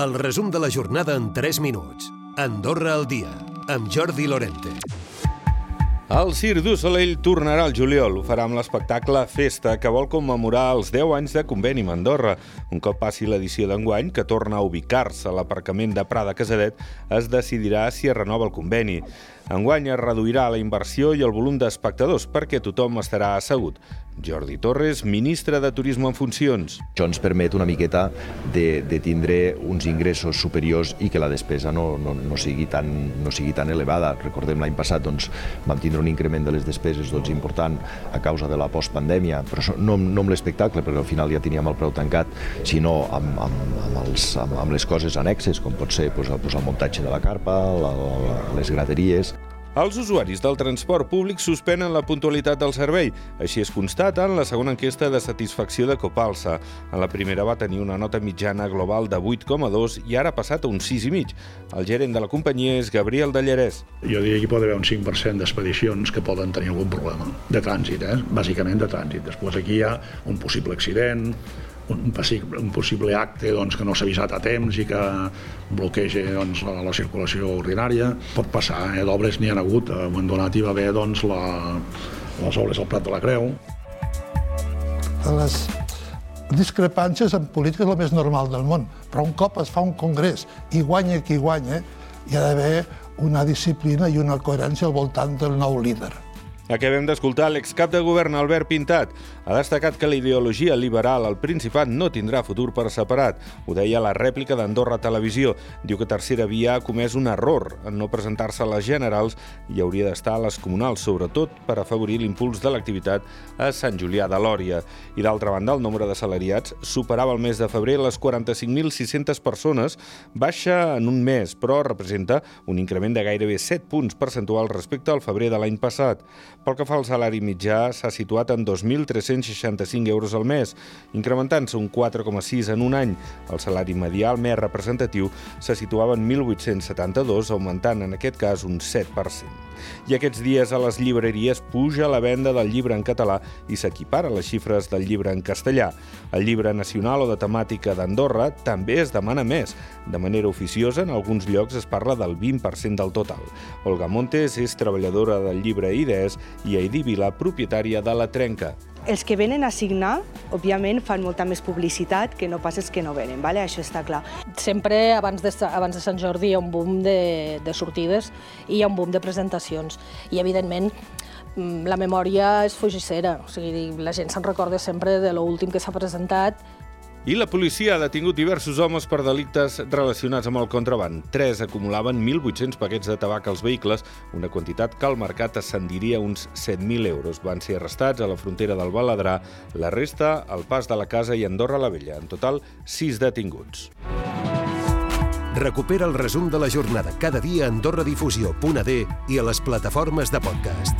El resum de la jornada en 3 minuts. Andorra al dia, amb Jordi Lorente. El Circ du Soleil tornarà al juliol. Ho farà amb l'espectacle Festa, que vol commemorar els 10 anys de conveni amb Andorra. Un cop passi l'edició d'enguany, que torna a ubicar-se a l'aparcament de Prada Casadet, es decidirà si es renova el conveni. Enguany es reduirà la inversió i el volum d'espectadors perquè tothom estarà assegut. Jordi Torres, ministre de Turisme en funcions. Això ens permet una miqueta de, de tindre uns ingressos superiors i que la despesa no, no, no, sigui, tan, no sigui tan elevada. Recordem l'any passat doncs, vam tindre un increment de les despeses doncs, important a causa de la postpandèmia, però no, no amb l'espectacle, perquè al final ja teníem el preu tancat, sinó amb, amb, amb, els, amb, amb les coses annexes, com pot ser doncs, el muntatge de la carpa, la, la, les graderies. Els usuaris del transport públic suspenen la puntualitat del servei. Així es constata en la segona enquesta de satisfacció de Copalsa. En la primera va tenir una nota mitjana global de 8,2 i ara ha passat a un 6,5. El gerent de la companyia és Gabriel Dallarès. Jo diria que hi pot haver un 5% d'expedicions que poden tenir algun problema de trànsit, eh? bàsicament de trànsit. Després aquí hi ha un possible accident, un, un possible acte doncs, que no s'ha avisat a temps i que bloqueja doncs, la, la circulació ordinària. Pot passar, eh? d'obres n'hi ha hagut. A un moment donat hi va haver doncs, la, les obres al Prat de la Creu. Les discrepàncies en política és el més normal del món, però un cop es fa un congrés i guanya qui guanya, hi ha d'haver una disciplina i una coherència al voltant del nou líder. Acabem d'escoltar l'excap de govern Albert Pintat. Ha destacat que la ideologia liberal al Principat no tindrà futur per separat. Ho deia la rèplica d'Andorra Televisió. Diu que Tercera Via ha comès un error en no presentar-se a les generals i hauria d'estar a les comunals, sobretot per afavorir l'impuls de l'activitat a Sant Julià de Lòria. I d'altra banda, el nombre de salariats superava el mes de febrer les 45.600 persones, baixa en un mes, però representa un increment de gairebé 7 punts percentuals respecte al febrer de l'any passat. Pel que fa al salari mitjà, s'ha situat en 2.365 euros al mes, incrementant-se un 4,6 en un any. El salari medial més representatiu se situava en 1.872, augmentant en aquest cas un 7%. I aquests dies a les llibreries puja la venda del llibre en català i s'equipara les xifres del llibre en castellà. El llibre nacional o de temàtica d'Andorra també es demana més. De manera oficiosa, en alguns llocs es parla del 20% del total. Olga Montes és treballadora del llibre Idees i Heidi Vila, propietària de La Trenca. Els que venen a signar, òbviament, fan molta més publicitat que no pas els que no venen, vale? això està clar. Sempre abans de, abans de Sant Jordi hi ha un boom de, de sortides i hi ha un boom de presentacions. I, evidentment, mm, la memòria és fugissera, o sigui, la gent se'n recorda sempre de l'últim que s'ha presentat i la policia ha detingut diversos homes per delictes relacionats amb el contraband. Tres acumulaven 1.800 paquets de tabac als vehicles, una quantitat que al mercat ascendiria uns 7.000 euros. Van ser arrestats a la frontera del Baladrà, la resta al pas de la casa i Andorra la Vella. En total, sis detinguts. Recupera el resum de la jornada cada dia a AndorraDifusió.d i a les plataformes de podcast.